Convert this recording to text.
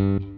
Bye.